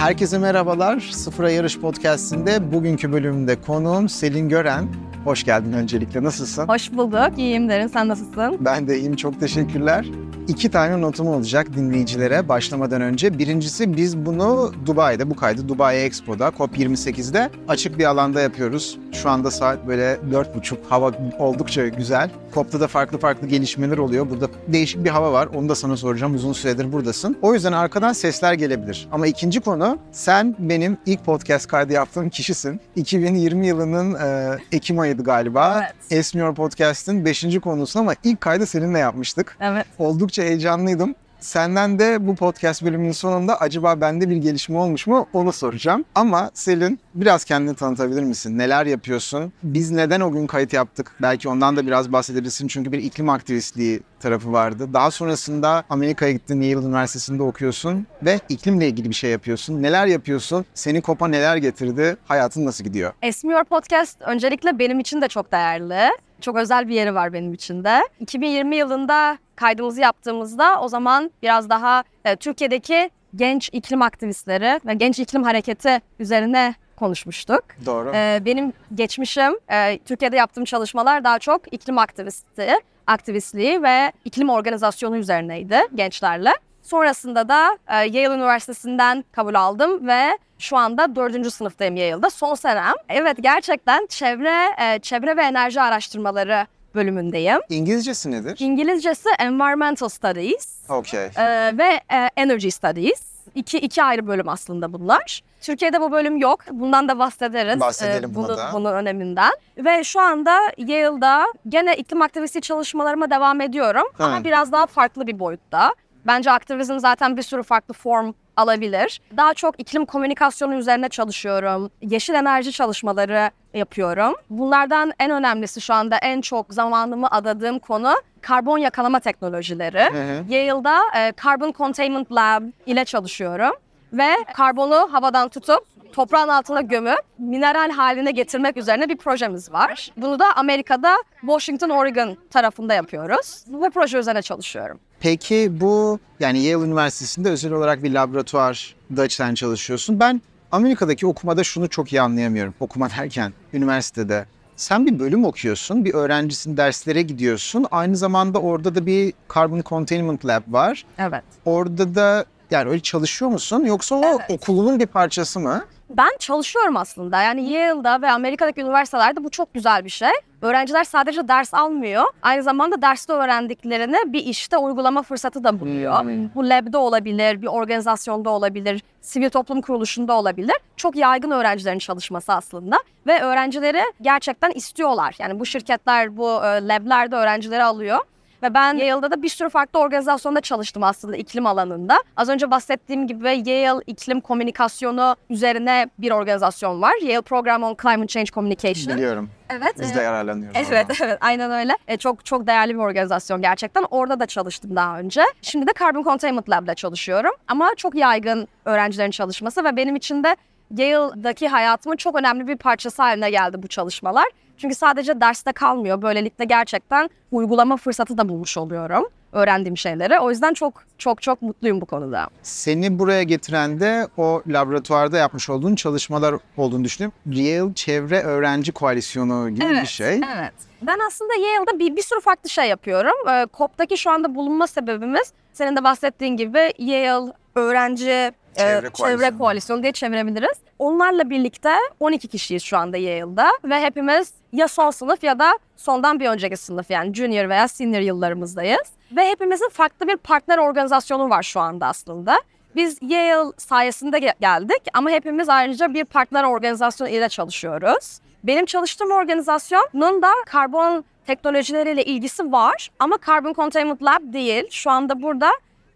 Herkese merhabalar. Sıfıra Yarış Podcast'inde bugünkü bölümünde konuğum Selin Gören. Hoş geldin öncelikle. Nasılsın? Hoş bulduk. İyiyim derin. Sen nasılsın? Ben de iyiyim. Çok teşekkürler. İki tane notum olacak dinleyicilere başlamadan önce. Birincisi biz bunu Dubai'de, bu kaydı Dubai Expo'da COP28'de açık bir alanda yapıyoruz. Şu anda saat böyle dört buçuk. Hava oldukça güzel. COP'ta da farklı farklı gelişmeler oluyor. Burada değişik bir hava var. Onu da sana soracağım. Uzun süredir buradasın. O yüzden arkadan sesler gelebilir. Ama ikinci konu sen benim ilk podcast kaydı yaptığım kişisin. 2020 yılının e, Ekim ayıydı galiba. Evet. Esmiyor Podcast'ın 5. konusu ama ilk kaydı seninle yapmıştık. Evet. Oldukça heyecanlıydım. Senden de bu podcast bölümünün sonunda acaba bende bir gelişme olmuş mu onu soracağım. Ama Selin biraz kendini tanıtabilir misin? Neler yapıyorsun? Biz neden o gün kayıt yaptık? Belki ondan da biraz bahsedebilirsin çünkü bir iklim aktivistliği tarafı vardı. Daha sonrasında Amerika'ya gittin, Yale Üniversitesi'nde okuyorsun ve iklimle ilgili bir şey yapıyorsun. Neler yapıyorsun? Seni kopa neler getirdi? Hayatın nasıl gidiyor? Esmiyor Podcast öncelikle benim için de çok değerli. Çok özel bir yeri var benim için de. 2020 yılında kaydımızı yaptığımızda o zaman biraz daha e, Türkiye'deki genç iklim aktivistleri ve genç iklim hareketi üzerine konuşmuştuk. Doğru. Ee, benim geçmişim, e, Türkiye'de yaptığım çalışmalar daha çok iklim aktivisti, aktivistliği ve iklim organizasyonu üzerineydi gençlerle. Sonrasında da e, Yale Üniversitesi'nden kabul aldım ve şu anda dördüncü sınıftayım Yale'da. Son senem. Evet gerçekten çevre, e, çevre ve enerji araştırmaları bölümündeyim. İngilizcesi nedir? İngilizcesi Environmental Studies Okey. e, ve e, Energy Studies. İki, iki ayrı bölüm aslında bunlar. Türkiye'de bu bölüm yok. Bundan da bahsederiz. Bahsedelim e, buna bunu- da. Bunun öneminden. Ve şu anda Yale'da gene iklim aktivisti çalışmalarıma devam ediyorum. Ama Evet. biraz daha farklı bir boyutta. Bence aktivizm zaten bir sürü farklı form alabilir. Daha çok iklim komünikasyonu üzerine çalışıyorum. Yeşil enerji çalışmaları yapıyorum. Bunlardan en önemlisi şu anda en çok zamanımı adadığım konu karbon yakalama teknolojileri. Hı hı. Yale'da e, Carbon Containment Lab ile çalışıyorum. Ve karbonu havadan tutup toprağın altına gömüp mineral haline getirmek üzerine bir projemiz var. Bunu da Amerika'da Washington, Oregon tarafında yapıyoruz. Bu proje üzerine çalışıyorum. Peki bu yani Yale Üniversitesi'nde özel olarak bir laboratuvarda sen çalışıyorsun. Ben Amerika'daki okumada şunu çok iyi anlayamıyorum. Okuma derken üniversitede. Sen bir bölüm okuyorsun, bir öğrencisin, derslere gidiyorsun. Aynı zamanda orada da bir Carbon Containment Lab var. Evet. Orada da yani öyle çalışıyor musun yoksa o Evet. okulunun bir parçası mı? Ben çalışıyorum aslında. Yani Yale'da ve Amerika'daki üniversitelerde bu çok güzel bir şey. Öğrenciler sadece ders almıyor. Aynı zamanda derste öğrendiklerini bir işte uygulama fırsatı da buluyor. Hmm. Bu lab'de olabilir, bir organizasyonda olabilir, sivil toplum kuruluşunda olabilir. Çok yaygın öğrencilerin çalışması aslında. Ve öğrencileri gerçekten istiyorlar. Yani bu şirketler, bu e, lab'lerde öğrencileri alıyor. Ve ben Yale'da da bir sürü farklı organizasyonda çalıştım aslında iklim alanında. Az önce bahsettiğim gibi Yale iklim komünikasyonu üzerine bir organizasyon var. Yale Program on Climate Change Communication. Biliyorum. Evet. Biz e, de yararlanıyoruz Evet, oradan. evet, aynen öyle. E, çok çok değerli bir organizasyon gerçekten. Orada da çalıştım daha önce. Şimdi de Carbon Containment Lab'da çalışıyorum. Ama çok yaygın öğrencilerin çalışması ve benim için de Yale'daki hayatımın çok önemli bir parçası haline geldi bu çalışmalar. Çünkü sadece derste kalmıyor. Böylelikle gerçekten uygulama fırsatı da bulmuş oluyorum öğrendiğim şeyleri. O yüzden çok çok çok mutluyum bu konuda. Seni buraya getiren de o laboratuvarda yapmış olduğun çalışmalar olduğunu düşünüyorum. Yale Çevre Öğrenci Koalisyonu gibi bir şey. Evet. Ben aslında Yale'da bir, bir sürü farklı şey yapıyorum. Ee, COP'taki şu anda bulunma sebebimiz senin de bahsettiğin gibi Yale öğrenci e, Çevre çevre, koalisyonu. koalisyonu diye çevirebiliriz. Onlarla birlikte 12 kişiyiz şu anda Yale'da ve hepimiz ya son sınıf ya da sondan bir önceki sınıf yani junior veya senior yıllarımızdayız. Ve hepimizin farklı bir partner organizasyonu var şu anda aslında. Biz Yale sayesinde ge- geldik ama hepimiz ayrıca bir partner organizasyonu ile çalışıyoruz. Benim çalıştığım organizasyonun da karbon teknolojileriyle ilgisi var ama Carbon Containment Lab değil. Şu anda burada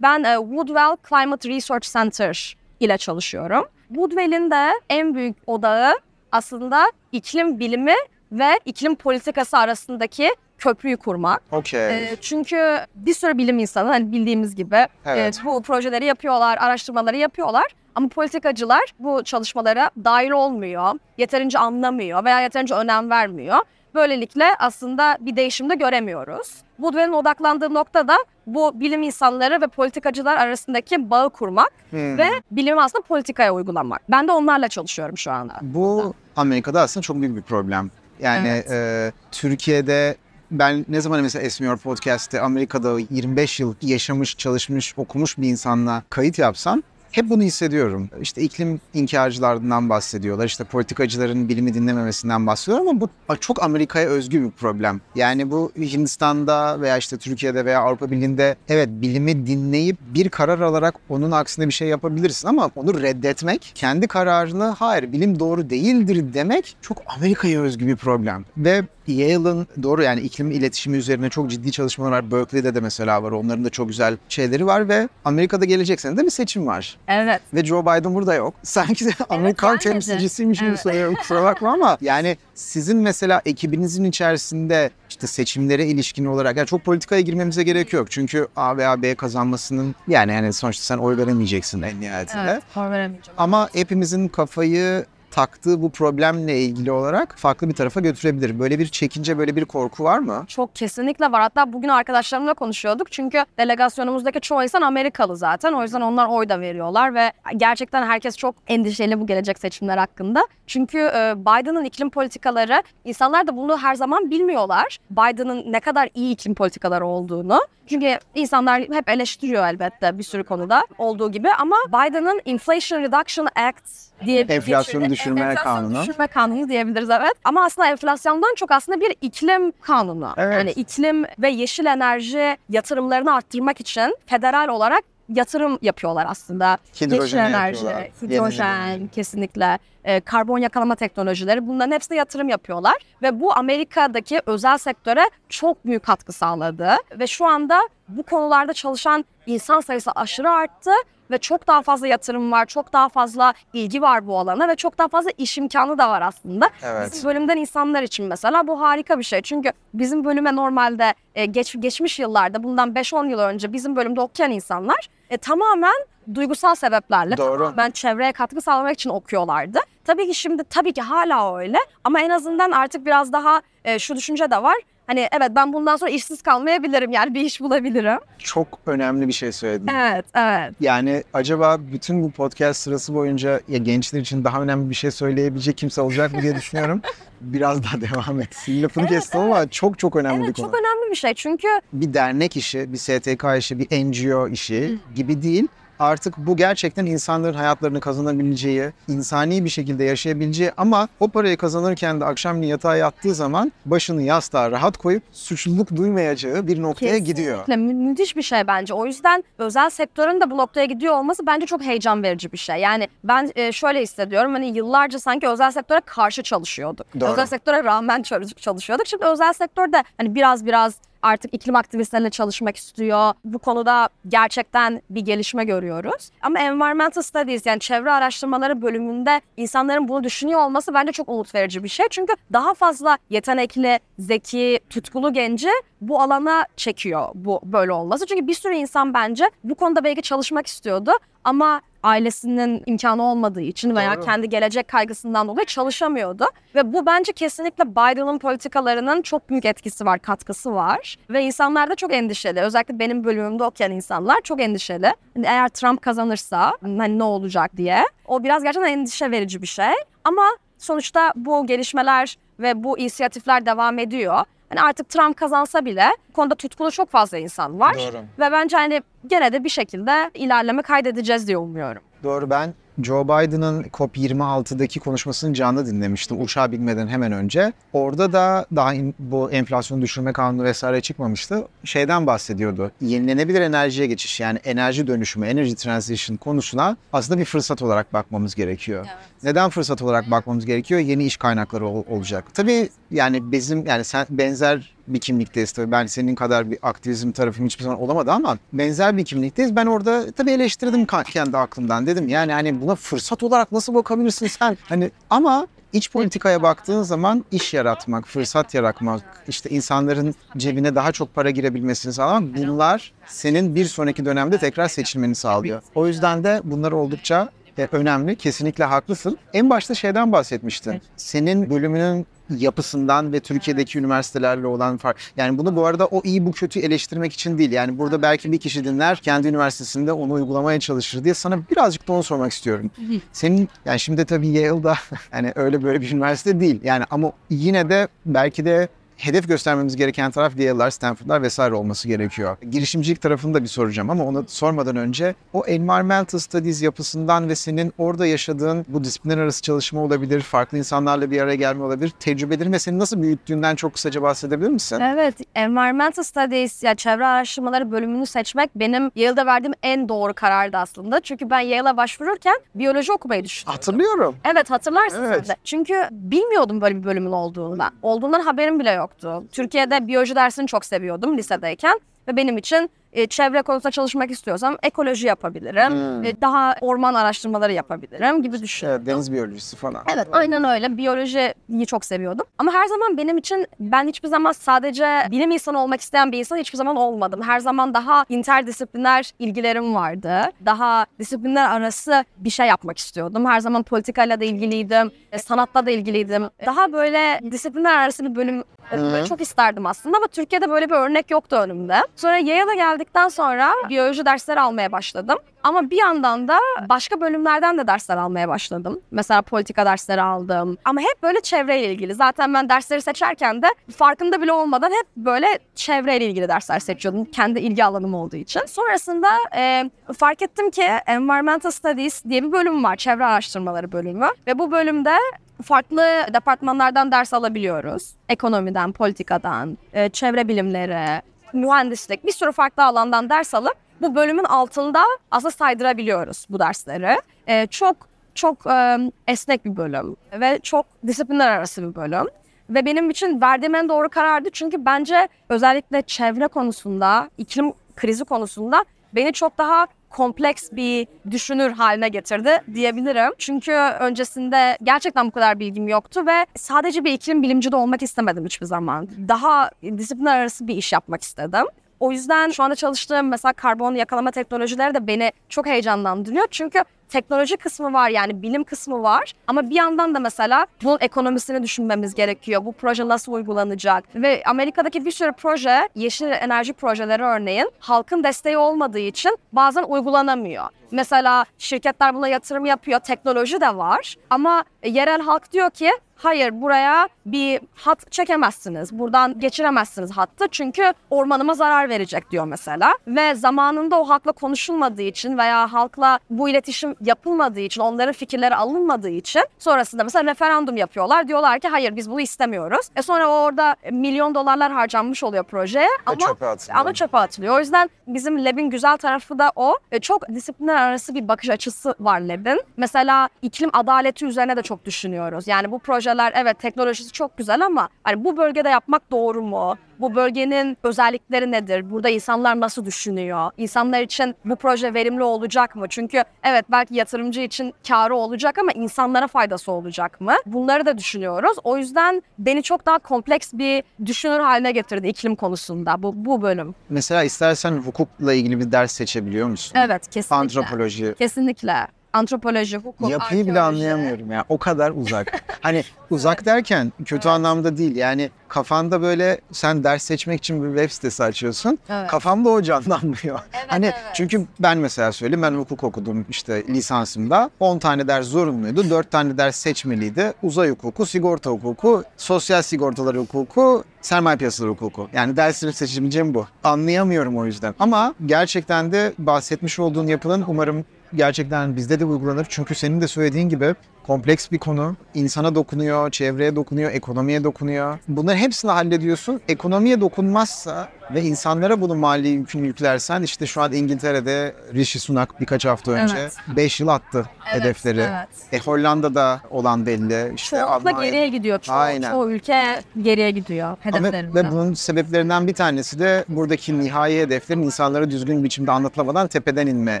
ben e, Woodwell Climate Research Center ile çalışıyorum. Woodwell'in de en büyük odağı aslında iklim bilimi ve iklim politikası arasındaki köprüyü kurmak. Okey. E, çünkü bir sürü bilim insanı hani bildiğimiz gibi Evet. e, bu projeleri yapıyorlar, araştırmaları yapıyorlar. Ama politikacılar bu çalışmalara dahil olmuyor, yeterince anlamıyor veya yeterince önem vermiyor. Böylelikle aslında bir değişim de göremiyoruz. Woodwell'in odaklandığı nokta da bu bilim insanları ve politikacılar arasındaki bağı kurmak Hmm. ve bilimi aslında politikaya uygulamak. Ben de onlarla çalışıyorum şu anda. Bu Amerika'da aslında çok büyük bir problem. Yani Evet. e, Türkiye'de ben ne zaman mesela Esmiyor Podcast'te Amerika'da 25 yıl yaşamış, çalışmış, okumuş bir insanla kayıt yapsam hep bunu hissediyorum. İşte iklim inkarcılarından bahsediyorlar. İşte politikacıların bilimi dinlememesinden bahsediyorlar ama bu çok Amerika'ya özgü bir problem. Yani bu Hindistan'da veya işte Türkiye'de veya Avrupa Birliği'nde evet bilimi dinleyip bir karar alarak onun aksine bir şey yapabilirsin ama onu reddetmek, kendi kararını hayır bilim doğru değildir demek çok Amerika'ya özgü bir problem. Ve Yale'ın doğru yani iklim iletişimi üzerine çok ciddi çalışmalar var. Berkeley'de de mesela var. Onların da çok güzel şeyleri var ve Amerika'da gelecek sene de bir seçim var. Evet. Ve Joe Biden burada yok. Sanki de Amerikan temsilcisiymiş gibi Evet. söylüyorum kusura bakma ama yani sizin mesela ekibinizin içerisinde işte seçimlere ilişkin olarak yani çok politikaya girmemize gerek yok. Çünkü A veya B kazanmasının yani yani sonuçta sen oy veremeyeceksin en nihayetinde. Evet. Kor veremeyeceğim. Ama hepimizin kafayı taktığı bu problemle ilgili olarak farklı bir tarafa götürebilir. Böyle bir çekince, böyle bir korku var mı? Çok kesinlikle var. Hatta bugün arkadaşlarımla konuşuyorduk. Çünkü delegasyonumuzdaki çoğu insan Amerikalı zaten. O yüzden onlar oy da veriyorlar ve gerçekten herkes çok endişeli bu gelecek seçimler hakkında. Çünkü e, Biden'ın iklim politikaları insanlar da bunu her zaman bilmiyorlar. Biden'ın ne kadar iyi iklim politikaları olduğunu. Çünkü insanlar hep eleştiriyor elbette bir sürü konuda olduğu gibi ama Biden'ın Inflation Reduction Act diye Enflasyonu geçirdi- düşürme enflasyonu kanunu. düşürme kanunu diyebiliriz evet. Ama aslında enflasyondan çok aslında bir iklim kanunu. Evet. Yani iklim ve yeşil enerji yatırımlarını arttırmak için federal olarak yatırım yapıyorlar aslında. yeşil Hidrojeni enerji, hidrojen kesinlikle, e, karbon yakalama teknolojileri bunların hepsine yatırım yapıyorlar. Ve bu Amerika'daki özel sektöre çok büyük katkı sağladı. Ve şu anda bu konularda çalışan insan sayısı aşırı arttı ve çok daha fazla yatırım var, çok daha fazla ilgi var bu alana ve çok daha fazla iş imkanı da var aslında. Evet. Bizim bölümden insanlar için mesela bu harika bir şey. Çünkü bizim bölüme normalde e, geç, geçmiş yıllarda bundan 5-10 yıl önce bizim bölümde okuyan insanlar e, tamamen duygusal sebeplerle Doğru. ben çevreye katkı sağlamak için okuyorlardı. Tabii ki şimdi tabii ki hala öyle ama en azından artık biraz daha e, şu düşünce de var. Hani evet ben bundan sonra işsiz kalmayabilirim yani bir iş bulabilirim. Çok önemli bir şey söyledin. Evet, evet. Yani acaba bütün bu podcast sırası boyunca ya gençler için daha önemli bir şey söyleyebilecek kimse olacak mı diye düşünüyorum. Biraz daha devam et. Lafını kestim ama çok çok önemli Evet bir konu. çok önemli bir şey çünkü bir dernek işi, bir STK işi, bir NGO işi gibi değil. Artık bu gerçekten insanların hayatlarını kazanabileceği, insani bir şekilde yaşayabileceği ama o parayı kazanırken de akşam yatağa yattığı zaman başını yastığa rahat koyup suçluluk duymayacağı bir noktaya gidiyor. Kesinlikle mü- müthiş bir şey bence. O yüzden özel sektörün de bu noktaya gidiyor olması bence çok heyecan verici bir şey. Yani ben e, şöyle hissediyorum hani yıllarca sanki özel sektöre karşı çalışıyorduk. Doğru. Özel sektöre rağmen çalış- çalışıyorduk. Şimdi özel sektörde hani biraz biraz artık iklim aktivistlerine çalışmak istiyor. Bu konuda gerçekten bir gelişme görüyoruz. Ama environmental studies yani çevre araştırmaları bölümünde insanların bunu düşünüyor olması bence çok umut verici bir şey. Çünkü daha fazla yetenekli, zeki, tutkulu genci bu alana çekiyor bu böyle olması. Çünkü bir sürü insan bence bu konuda belki çalışmak istiyordu ama ailesinin imkanı olmadığı için veya Doğru. kendi gelecek kaygısından dolayı çalışamıyordu. Ve bu bence kesinlikle Biden'ın politikalarının çok büyük etkisi var, katkısı var. Ve insanlar da çok endişeli. Özellikle benim bölümümde okuyan insanlar çok endişeli. Hani eğer Trump kazanırsa hani ne olacak diye. O biraz gerçekten endişe verici bir şey. Ama sonuçta bu gelişmeler ve bu inisiyatifler devam ediyor. Hani artık Trump kazansa bile bu konuda tutkulu çok fazla insan var. Doğru. Ve bence hani gene de bir şekilde ilerleme kaydedeceğiz diye umuyorum. Doğru ben Joe Biden'ın COP26'daki konuşmasını canlı dinlemiştim uçağa binmeden hemen önce. Orada da daha in- bu enflasyon düşürme kanunu vesaire çıkmamıştı. Şeyden bahsediyordu. Yenilenebilir enerjiye geçiş yani enerji dönüşümü, energy transition konusuna aslında bir fırsat olarak bakmamız gerekiyor. Neden fırsat olarak bakmamız gerekiyor? Yeni iş kaynakları ol- olacak. Tabii yani bizim yani sen benzer bir kimlikteyiz tabii. Ben senin kadar bir aktivizm tarafım hiçbir zaman olamadı ama benzer bir kimlikteyiz. Ben orada tabii eleştirdim kendi aklımdan. Dedim yani hani buna fırsat olarak nasıl bakabilirsin sen? Hani ama iç politikaya baktığın zaman iş yaratmak, fırsat yaratmak, işte insanların cebine daha çok para girebilmesini sağlamak bunlar senin bir sonraki dönemde tekrar seçilmeni sağlıyor. O yüzden de bunlar oldukça e, önemli. Kesinlikle haklısın. En başta şeyden bahsetmiştin. Senin bölümünün yapısından ve Türkiye'deki üniversitelerle olan fark. Yani bunu bu arada o iyi bu kötü eleştirmek için değil. Yani burada belki bir kişi dinler kendi üniversitesinde onu uygulamaya çalışır diye sana birazcık da onu sormak istiyorum. Senin yani şimdi tabii Yale'da yani öyle böyle bir üniversite değil. Yani ama yine de belki de hedef göstermemiz gereken taraf Yale'lar, Stanford'lar vesaire olması gerekiyor. Girişimcilik tarafını da bir soracağım ama onu sormadan önce o environmental studies yapısından ve senin orada yaşadığın bu disiplinler arası çalışma olabilir, farklı insanlarla bir araya gelme olabilir, tecrübelerin ve seni nasıl büyüttüğünden çok kısaca bahsedebilir misin? Evet, Environmental Studies ya çevre araştırmaları bölümünü seçmek benim Yale'da verdiğim en doğru karardı aslında. Çünkü ben Yale'a başvururken biyoloji okumayı düşünüyordum. Hatırlıyorum. Evet hatırlarsın Evet. sen de. Çünkü bilmiyordum böyle bir bölümün olduğundan. Olduğundan haberim bile yoktu. Türkiye'de biyoloji dersini çok seviyordum lisedeyken. Ve benim için e, çevre konusunda çalışmak istiyorsam ekoloji yapabilirim. Hmm. e, daha orman araştırmaları yapabilirim gibi düşünüyorum. Evet, deniz biyolojisi falan. Evet aynen öyle. Biyolojiyi çok seviyordum. Ama her zaman benim için ben hiçbir zaman sadece bilim insanı olmak isteyen bir insan hiçbir zaman olmadım. Her zaman daha interdisipliner ilgilerim vardı. Daha disiplinler arası bir şey yapmak istiyordum. Her zaman politikayla da ilgiliydim. e, Sanatla da ilgiliydim. Daha böyle disiplinler arası bir bölüm okumayı çok isterdim aslında ama Türkiye'de böyle bir örnek yoktu önümde. Sonra Yale'a geldikten sonra biyoloji dersleri almaya başladım. Ama bir yandan da başka bölümlerden de dersler almaya başladım. Mesela politika dersleri aldım. Ama hep böyle çevreyle ilgili. Zaten ben dersleri seçerken de farkında bile olmadan hep böyle çevreyle ilgili dersler seçiyordum. Kendi ilgi alanım olduğu için. Sonrasında e, fark ettim ki Environmental Studies diye bir bölüm var. Çevre araştırmaları bölümü. Ve bu bölümde farklı departmanlardan ders alabiliyoruz. Ekonomiden, politikadan, e, çevre bilimleri, mühendislik bir sürü farklı alandan ders alıp bu bölümün altında aslında saydırabiliyoruz bu dersleri. E, çok çok e, esnek bir bölüm ve çok disiplinler arası bir bölüm. Ve benim için verdiğim en doğru karardı çünkü bence özellikle çevre konusunda, iklim krizi konusunda beni çok daha kompleks bir düşünür haline getirdi diyebilirim. Çünkü öncesinde gerçekten bu kadar bilgim yoktu ve sadece bir iklim bilimci de olmak istemedim hiçbir zaman. Daha disiplinler arası bir iş yapmak istedim. O yüzden şu anda çalıştığım mesela karbon yakalama teknolojileri de beni çok heyecanlandırıyor. Çünkü teknoloji kısmı var yani bilim kısmı var ama bir yandan da mesela bunun ekonomisini düşünmemiz gerekiyor. Bu proje nasıl uygulanacak? Ve Amerika'daki bir sürü proje, yeşil enerji projeleri örneğin halkın desteği olmadığı için bazen uygulanamıyor. Mesela şirketler buna yatırım yapıyor, teknoloji de var ama yerel halk diyor ki hayır buraya bir hat çekemezsiniz. Buradan geçiremezsiniz hattı çünkü ormanıma zarar verecek diyor mesela. Ve zamanında o halkla konuşulmadığı için veya halkla bu iletişim yapılmadığı için, onların fikirleri alınmadığı için sonrasında mesela referandum yapıyorlar. Diyorlar ki hayır biz bunu istemiyoruz. E sonra orada milyon dolarlar harcanmış oluyor projeye ama çöpe atılıyor. ama çöpe atılıyor. O yüzden bizim Lab'in güzel tarafı da o. E, Çok disiplinler arası bir bakış açısı var Lab'in. Mesela iklim adaleti üzerine de çok düşünüyoruz. Yani bu projeler evet teknolojisi çok güzel ama hani bu bölgede yapmak doğru mu? Bu bölgenin özellikleri nedir? Burada insanlar nasıl düşünüyor? İnsanlar için bu proje verimli olacak mı? Çünkü evet belki yatırımcı için karı olacak ama insanlara faydası olacak mı? Bunları da düşünüyoruz. O yüzden beni çok daha kompleks bir düşünür haline getirdi iklim konusunda bu, bu bölüm. Mesela istersen hukukla ilgili bir ders seçebiliyor musun? Evet kesinlikle. Antropoloji. Kesinlikle. Antropoloji, hukuk, Yapıyı bile arkeoloji. anlayamıyorum ya. O kadar uzak. hani uzak derken kötü anlamda değil. Yani kafanda böyle sen ders seçmek için bir web sitesi açıyorsun. Evet. Kafamda o canlanmıyor. hani evet. çünkü ben mesela söyleyeyim ben hukuk okudum işte lisansımda. 10 tane ders zorunluydu. 4 tane ders seçmeliydi. Uzay hukuku, sigorta hukuku, sosyal sigortalar hukuku, sermaye piyasaları hukuku. Yani dersleri seçebileceğim bu. Anlayamıyorum o yüzden. Ama gerçekten de bahsetmiş olduğun yapının umarım gerçekten bizde de uygulanır. Çünkü senin de söylediğin gibi kompleks bir konu. İnsana dokunuyor, çevreye dokunuyor, ekonomiye dokunuyor. Bunları hepsini hallediyorsun. Ekonomiye dokunmazsa ve insanlara bunu mali yükünü yüklersen işte şu an İngiltere'de Rishi Sunak birkaç hafta önce Evet. 5 yıl attı Evet, hedefleri. evet. E, Hollanda'da olan belli. İşte Çoğunlukla Almanya- geriye gidiyor. Çoğu, Aynen. çoğu ülke geriye gidiyor hedeflerinde. ve bunun sebeplerinden bir tanesi de buradaki nihai hedeflerin insanlara düzgün bir biçimde anlatılamadan tepeden inme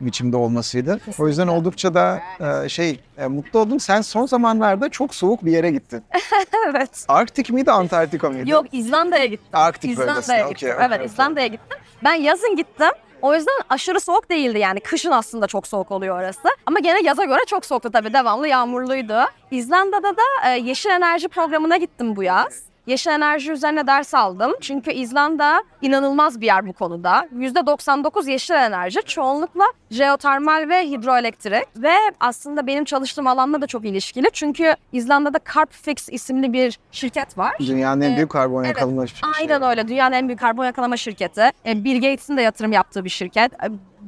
biçimde olmasıydı. O yüzden oldukça da e, şey e, mutlu oldum. Sen son zamanlarda çok soğuk bir yere gittin. evet. Arktik miydi, Antarktika mıydı? Yok İzlanda'ya gittim. Arktik İzlanda'ya bölgesine. gittim. Okey, evet okey. İzlanda'ya gittim. Ben yazın gittim O yüzden aşırı soğuk değildi yani. Kışın aslında çok soğuk oluyor orası. Ama gene yaza göre çok soğuktu tabii. Devamlı yağmurluydu. İzlanda'da da e, yeşil enerji programına gittim bu yaz. Yeşil enerji üzerine ders aldım. Çünkü İzlanda inanılmaz bir yer bu konuda. %99 yeşil enerji. Çoğunlukla jeotermal ve hidroelektrik. Ve aslında benim çalıştığım alanla da çok ilişkili. Çünkü İzlanda'da Carbfix isimli bir şirket var. Dünyanın en Ee, büyük karbon evet, yakalama şey. Aynen öyle. Dünyanın en büyük karbon yakalama şirketi. E, Bill Gates'in de yatırım yaptığı bir şirket.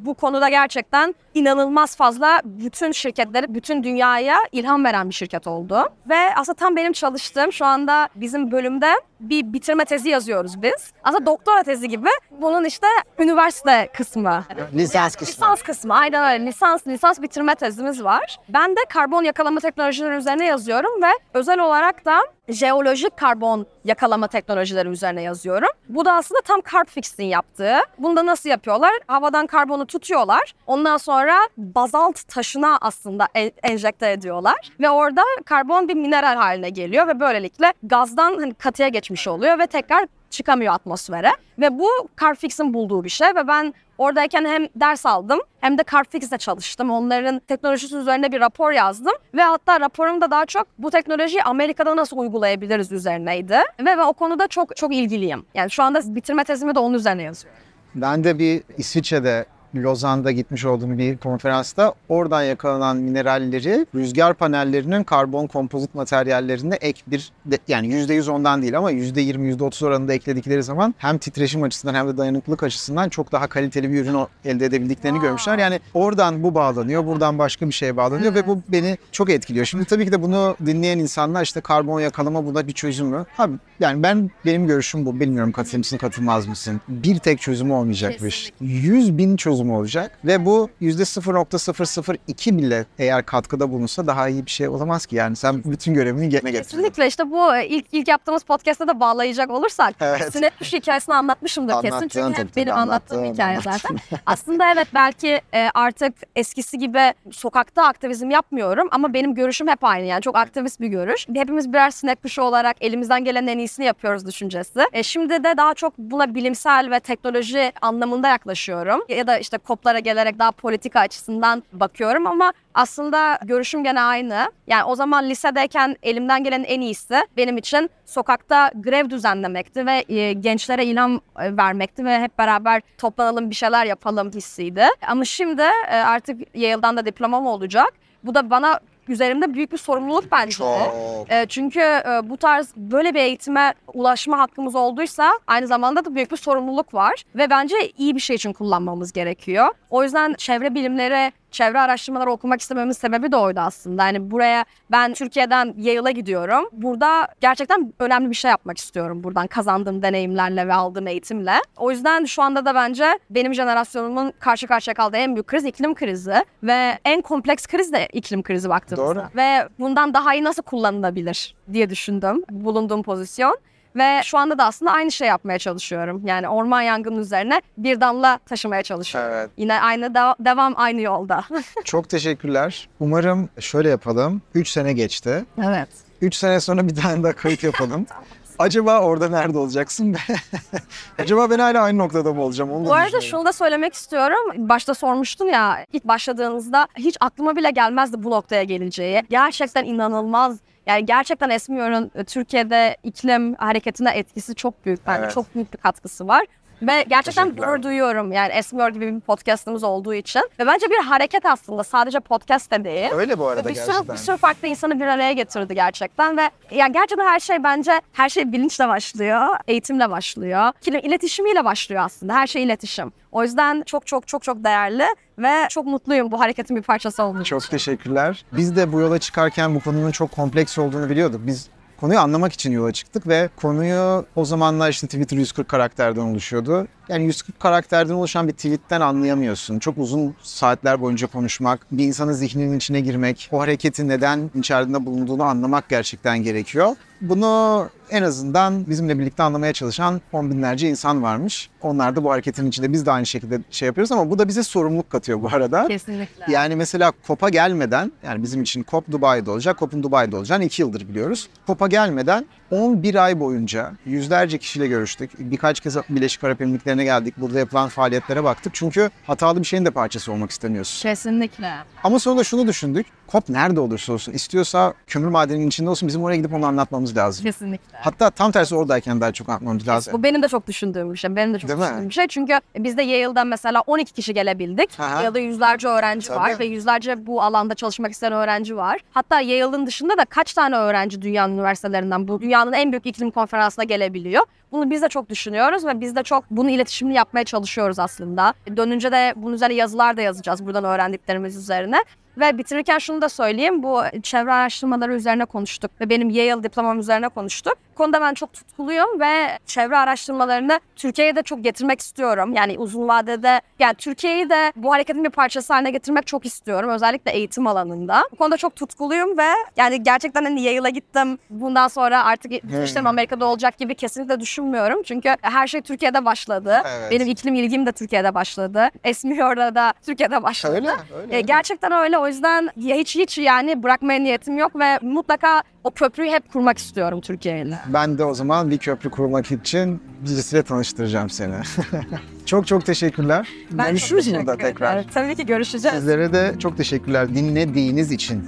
Bu konuda gerçekten inanılmaz fazla bütün şirketleri, bütün dünyaya ilham veren bir şirket oldu. Ve aslında tam benim çalıştığım şu anda bizim bölümde bir bitirme tezi yazıyoruz biz. Aslında doktora tezi gibi. Bunun işte üniversite kısmı. Lisans kısmı. Lisans kısmı aynen öyle. Lisans, lisans bitirme tezimiz var. Ben de karbon yakalama teknolojileri üzerine yazıyorum ve özel olarak da jeolojik karbon yakalama teknolojileri üzerine yazıyorum. Bu da aslında tam Carbfix'in yaptığı. Bunu da nasıl yapıyorlar? Havadan karbonu tutuyorlar. Ondan sonra bazalt taşına aslında en- enjekte ediyorlar. Ve orada karbon bir mineral haline geliyor ve böylelikle gazdan hani katıya geçmiş oluyor ve tekrar çıkamıyor atmosfere. Ve bu Carbfix'in bulduğu bir şey ve ben oradayken hem ders aldım hem de Carbfix'te çalıştım. Onların teknolojisi üzerine bir rapor yazdım ve hatta raporumda daha çok bu teknolojiyi Amerika'da nasıl uygulayabiliriz üzerineydi. Ve ben o konuda çok çok ilgiliyim. Yani şu anda bitirme tezimi de onun üzerine yazıyorum. Ben de bir İsviçre'de Lozan'da gitmiş olduğum bir konferansta oradan yakalanan mineralleri rüzgar panellerinin karbon kompozit materyallerine ek bir de, yani %100 ondan değil ama %20 %30 oranında ekledikleri zaman hem titreşim açısından hem de dayanıklılık açısından çok daha kaliteli bir ürün elde edebildiklerini Wow. görmüşler. Yani oradan bu bağlanıyor, buradan başka bir şeye bağlanıyor ve bu beni çok etkiliyor. Şimdi tabii ki de bunu dinleyen insanlar işte karbon yakalama buna bir çözüm mü? Abi yani ben benim görüşüm bu. Bilmiyorum katılır mısın katılmaz mısın? Bir tek çözümü olmayacak bu iş. 100 bin çözümü olacak ve bu %0.002 bile eğer katkıda bulunsa daha iyi bir şey olamaz ki. Yani sen bütün görevini yerine getirdin. Kesinlikle işte bu e, ilk ilk yaptığımız podcast'ta da bağlayacak olursak Evet. sinet kuşu hikayesini anlatmışımdır kesin. Anlattın, Çünkü tabii, benim anlattığım anlattın, hikaye anlattın. zaten. Aslında evet belki e, artık eskisi gibi sokakta aktivizm yapmıyorum ama benim görüşüm hep aynı yani çok aktivist bir görüş. Hepimiz birer kuşu olarak elimizden gelen en iyisini yapıyoruz düşüncesi. E, şimdi de daha çok buna bilimsel ve teknoloji anlamında yaklaşıyorum. Ya da işte koplara gelerek daha politika açısından bakıyorum ama aslında görüşüm gene aynı. Yani o zaman lisedeyken elimden gelen en iyisi benim için sokakta grev düzenlemekti ve e, gençlere ilham e, vermekti ve hep beraber toplanalım bir şeyler yapalım hissiydi. Ama şimdi e, artık Yale'dan da diplomam olacak. Bu da bana üzerimde büyük bir sorumluluk bence. Çok. E, çünkü e, bu tarz böyle bir eğitime ulaşma hakkımız olduysa aynı zamanda da büyük bir sorumluluk var ve bence iyi bir şey için kullanmamız gerekiyor. O yüzden çevre bilimleri, çevre araştırmaları okumak istememin sebebi de oydu aslında. Yani buraya ben Türkiye'den Yale'a gidiyorum. Burada gerçekten önemli bir şey yapmak istiyorum buradan kazandığım deneyimlerle ve aldığım eğitimle. O yüzden şu anda da bence benim jenerasyonumın karşı karşıya kaldığı en büyük kriz iklim krizi ve en kompleks kriz de iklim krizi baktığımızda. Doğru. Ve bundan daha iyi nasıl kullanılabilir diye düşündüm bulunduğum pozisyon. Ve şu anda da aslında aynı şey yapmaya çalışıyorum. Yani orman yangının üzerine bir damla taşımaya çalışıyorum. Evet. Yine aynı de- devam aynı yolda. Çok teşekkürler. Umarım şöyle yapalım. 3 sene geçti. evet. 3 sene sonra bir tane daha kayıt yapalım. Acaba orada nerede olacaksın? Acaba ben hala aynı noktada mı olacağım? Onu da Bu arada düşünüyorum. şunu da söylemek istiyorum. Başta sormuştun ya ilk başladığınızda hiç aklıma bile gelmezdi bu noktaya geleceği. Gerçekten inanılmaz. Yani gerçekten Esmiyor'un e, Türkiye'de iklim hareketine etkisi çok büyük. Bence Evet. çok büyük bir katkısı var. Ve gerçekten gurur duyuyorum yani Esmiyor gibi bir podcastımız olduğu için. Ve bence bir hareket aslında sadece podcast de değil. Öyle bu arada bir sürü, gerçekten. bir sürü farklı insanı bir araya getirdi gerçekten ve yani gerçekten her şey bence her şey bilinçle başlıyor, eğitimle başlıyor, iletişimiyle başlıyor aslında. Her şey iletişim. O yüzden çok çok çok çok değerli ve çok mutluyum bu hareketin bir parçası olduğum için. Çok teşekkürler. Biz de bu yola çıkarken bu konunun çok kompleks olduğunu biliyorduk. Biz konuyu anlamak için yola çıktık ve konuyu o zamanlar işte Twitter 140 karakterden oluşuyordu. Yani 140 karakterden oluşan bir tweetten anlayamıyorsun. Çok uzun saatler boyunca konuşmak, bir insanın zihninin içine girmek, o hareketin neden içerisinde bulunduğunu anlamak gerçekten gerekiyor. Bunu en azından bizimle birlikte anlamaya çalışan on binlerce insan varmış. Onlar da bu hareketin içinde biz de aynı şekilde şey yapıyoruz ama bu da bize sorumluluk katıyor bu arada. Kesinlikle. Yani mesela COP'a gelmeden yani bizim için COP Dubai'de olacak, COP'un Dubai'de olacağını 2 yıldır biliyoruz. COP'a gelmeden 11 ay boyunca yüzlerce kişiyle görüştük. Birkaç kez Birleşik Arap Emirlikleri'ne sene geldik. Burada yapılan faaliyetlere baktık. Çünkü hatalı bir şeyin de parçası olmak istemiyorsun. Kesinlikle. Ama sonra şunu düşündük. COP nerede olursa olsun istiyorsa kömür madeninin içinde olsun bizim oraya gidip onu anlatmamız lazım. Kesinlikle. Hatta tam tersi oradayken daha çok anlatmamız lazım. Bu benim de çok düşündüğüm bir şey. Benim de çok Değil mi? düşündüğüm bir şey. Çünkü biz de Yale'dan mesela 12 kişi gelebildik. Aha. Yale'da yüzlerce öğrenci Tabii. var ve yüzlerce bu alanda çalışmak isteyen öğrenci var. Hatta Yale'ın dışında da kaç tane öğrenci dünyanın üniversitelerinden bu dünyanın en büyük iklim konferansına gelebiliyor. Bunu biz de çok düşünüyoruz ve biz de çok bunu iletişimli yapmaya çalışıyoruz aslında. Dönünce de bunun üzerine yazılar da yazacağız buradan öğrendiklerimiz üzerine. Ve bitirirken şunu da söyleyeyim. Bu çevre araştırmaları üzerine konuştuk ve benim Yale diplomam üzerine konuştuk. Konuda ben çok tutkuluyum ve çevre araştırmalarını Türkiye'ye de çok getirmek istiyorum. Yani uzun vadede yani Türkiye'yi de bu hareketin bir parçası haline getirmek çok istiyorum. Özellikle eğitim alanında. Bu konuda çok tutkuluyum ve yani gerçekten hani Yale'a gittim. Bundan sonra artık işlerim Amerika'da olacak gibi kesinlikle düşünmüyorum. Çünkü her şey Türkiye'de başladı. Evet. Benim iklim ilgim de Türkiye'de başladı. Esmiyor'da da Türkiye'de başladı. Öyle, öyle. E, gerçekten öyle. O yüzden hiç hiç yani bırakmaya niyetim yok ve mutlaka o köprüyü hep kurmak istiyorum Türkiye ile. Ben de o zaman bir köprü kurmak için birisiyle tanıştıracağım seni. çok çok teşekkürler. Ben çok Görüşürüz teşekkür burada tekrar. ederim. Tabii ki görüşeceğiz. Sizlere de çok teşekkürler dinlediğiniz için.